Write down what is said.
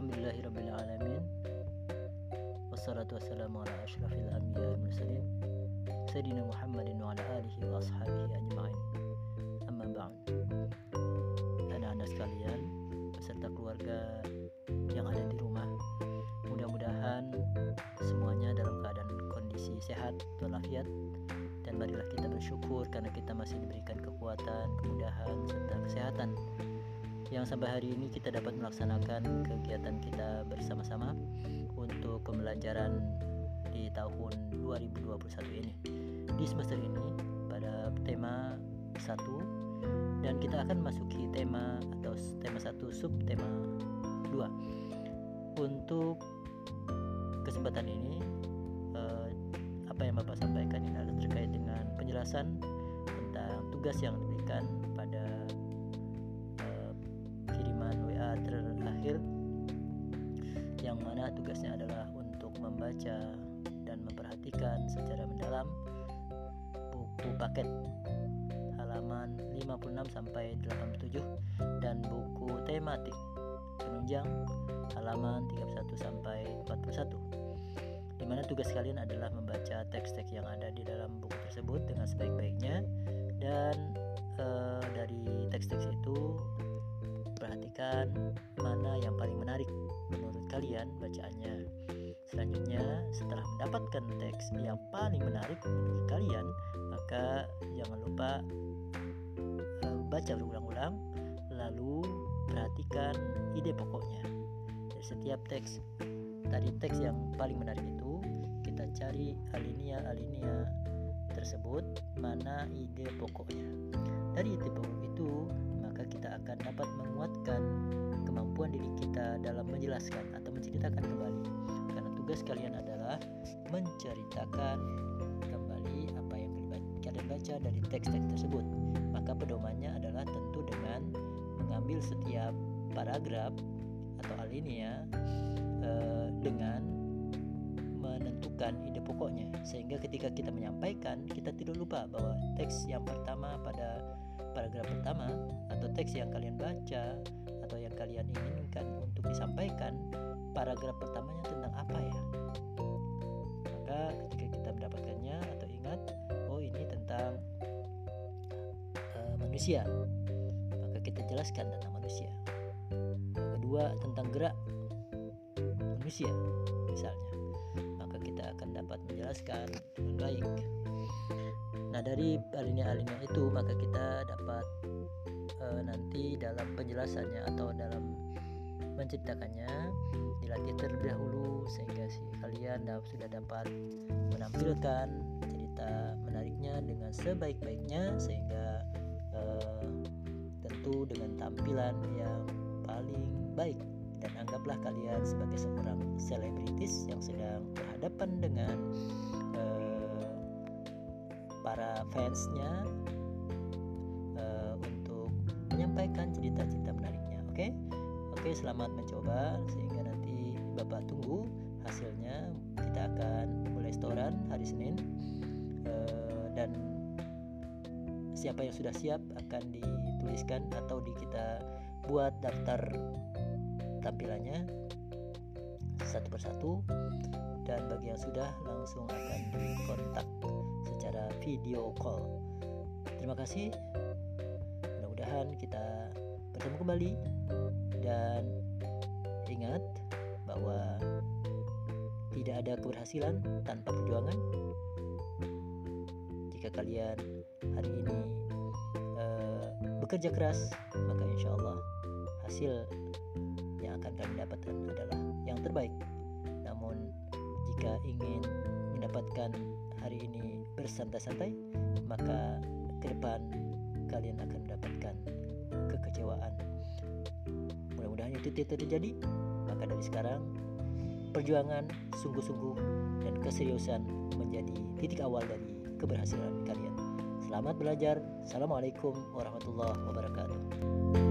Alhamdulillahirrabbilalamin. Wassalatu wassalamu ala ashrafil anbiya mursalin. Sayyidina Muhammadin wa ala alihi wa ashabihi ajma'in. Amma ba'd. Anak-anak sekalian Beserta keluarga yang ada di rumah. Mudah-mudahan semuanya dalam keadaan kondisi sehat walafiat. Dan marilah kita bersyukur karena kita masih diberikan kekuatan, kemudahan serta kesehatan yang sampai hari ini kita dapat melaksanakan kegiatan kita bersama-sama untuk pembelajaran di tahun 2021 ini. Di semester ini pada tema 1 dan kita akan masuki tema atau tema 1 sub tema 2. Untuk kesempatan ini eh, apa yang Bapak sampaikan ini adalah terkait dengan penjelasan tentang tugas yang diberikan terakhir yang mana tugasnya adalah untuk membaca dan memperhatikan secara mendalam buku paket halaman 56 sampai 87 dan buku tematik penunjang halaman 31 sampai 41 di mana tugas kalian adalah membaca teks-teks yang ada di dalam buku tersebut dengan sebaik-baiknya. Dan e, dari teks-teks itu perhatikan mana yang paling menarik menurut kalian bacaannya. Selanjutnya, setelah mendapatkan teks yang paling menarik menurut kalian, maka jangan lupa uh, baca berulang-ulang, lalu perhatikan ide pokoknya. Dari setiap teks, tadi teks yang paling menarik itu, kita cari alinea-alinea tersebut mana ide pokoknya. Dari ide pokok itu, maka kita akan dapat menguatkan menjelaskan atau menceritakan kembali. Karena tugas kalian adalah menceritakan kembali apa yang kalian baca dari teks-teks tersebut. Maka pedomannya adalah tentu dengan mengambil setiap paragraf atau alinea eh, dengan menentukan ide pokoknya sehingga ketika kita menyampaikan kita tidak lupa bahwa teks yang pertama pada paragraf pertama atau teks yang kalian baca atau yang kalian inginkan untuk disampaikan paragraf pertamanya tentang apa ya? Maka ketika kita mendapatkannya atau ingat oh ini tentang uh, manusia. Maka kita jelaskan tentang manusia. Kedua tentang gerak manusia misalnya. Maka kita akan dapat menjelaskan dengan baik Nah dari alinea-alinea itu maka kita dapat e, nanti dalam penjelasannya atau dalam menceritakannya dilatih terlebih dahulu sehingga si kalian sudah dapat menampilkan cerita menariknya dengan sebaik-baiknya sehingga e, tentu dengan tampilan yang paling baik. Dan anggaplah kalian sebagai seorang selebritis yang sedang berhadapan dengan para fansnya uh, untuk menyampaikan cerita-cerita menariknya. Oke, okay? oke, okay, selamat mencoba sehingga nanti bapak tunggu hasilnya. Kita akan mulai setoran hari Senin uh, dan siapa yang sudah siap akan dituliskan atau di kita buat daftar tampilannya satu persatu dan bagi yang sudah langsung akan dikontak video call. Terima kasih. Mudah-mudahan kita bertemu kembali dan ingat bahwa tidak ada keberhasilan tanpa perjuangan. Jika kalian hari ini uh, bekerja keras, maka insya Allah hasil yang akan kalian dapatkan adalah yang terbaik. Namun jika ingin mendapatkan hari ini bersantai-santai, maka ke depan kalian akan mendapatkan kekecewaan. Mudah-mudahan itu tidak terjadi. Maka dari sekarang perjuangan sungguh-sungguh dan keseriusan menjadi titik awal dari keberhasilan kalian. Selamat belajar. Assalamualaikum warahmatullahi wabarakatuh.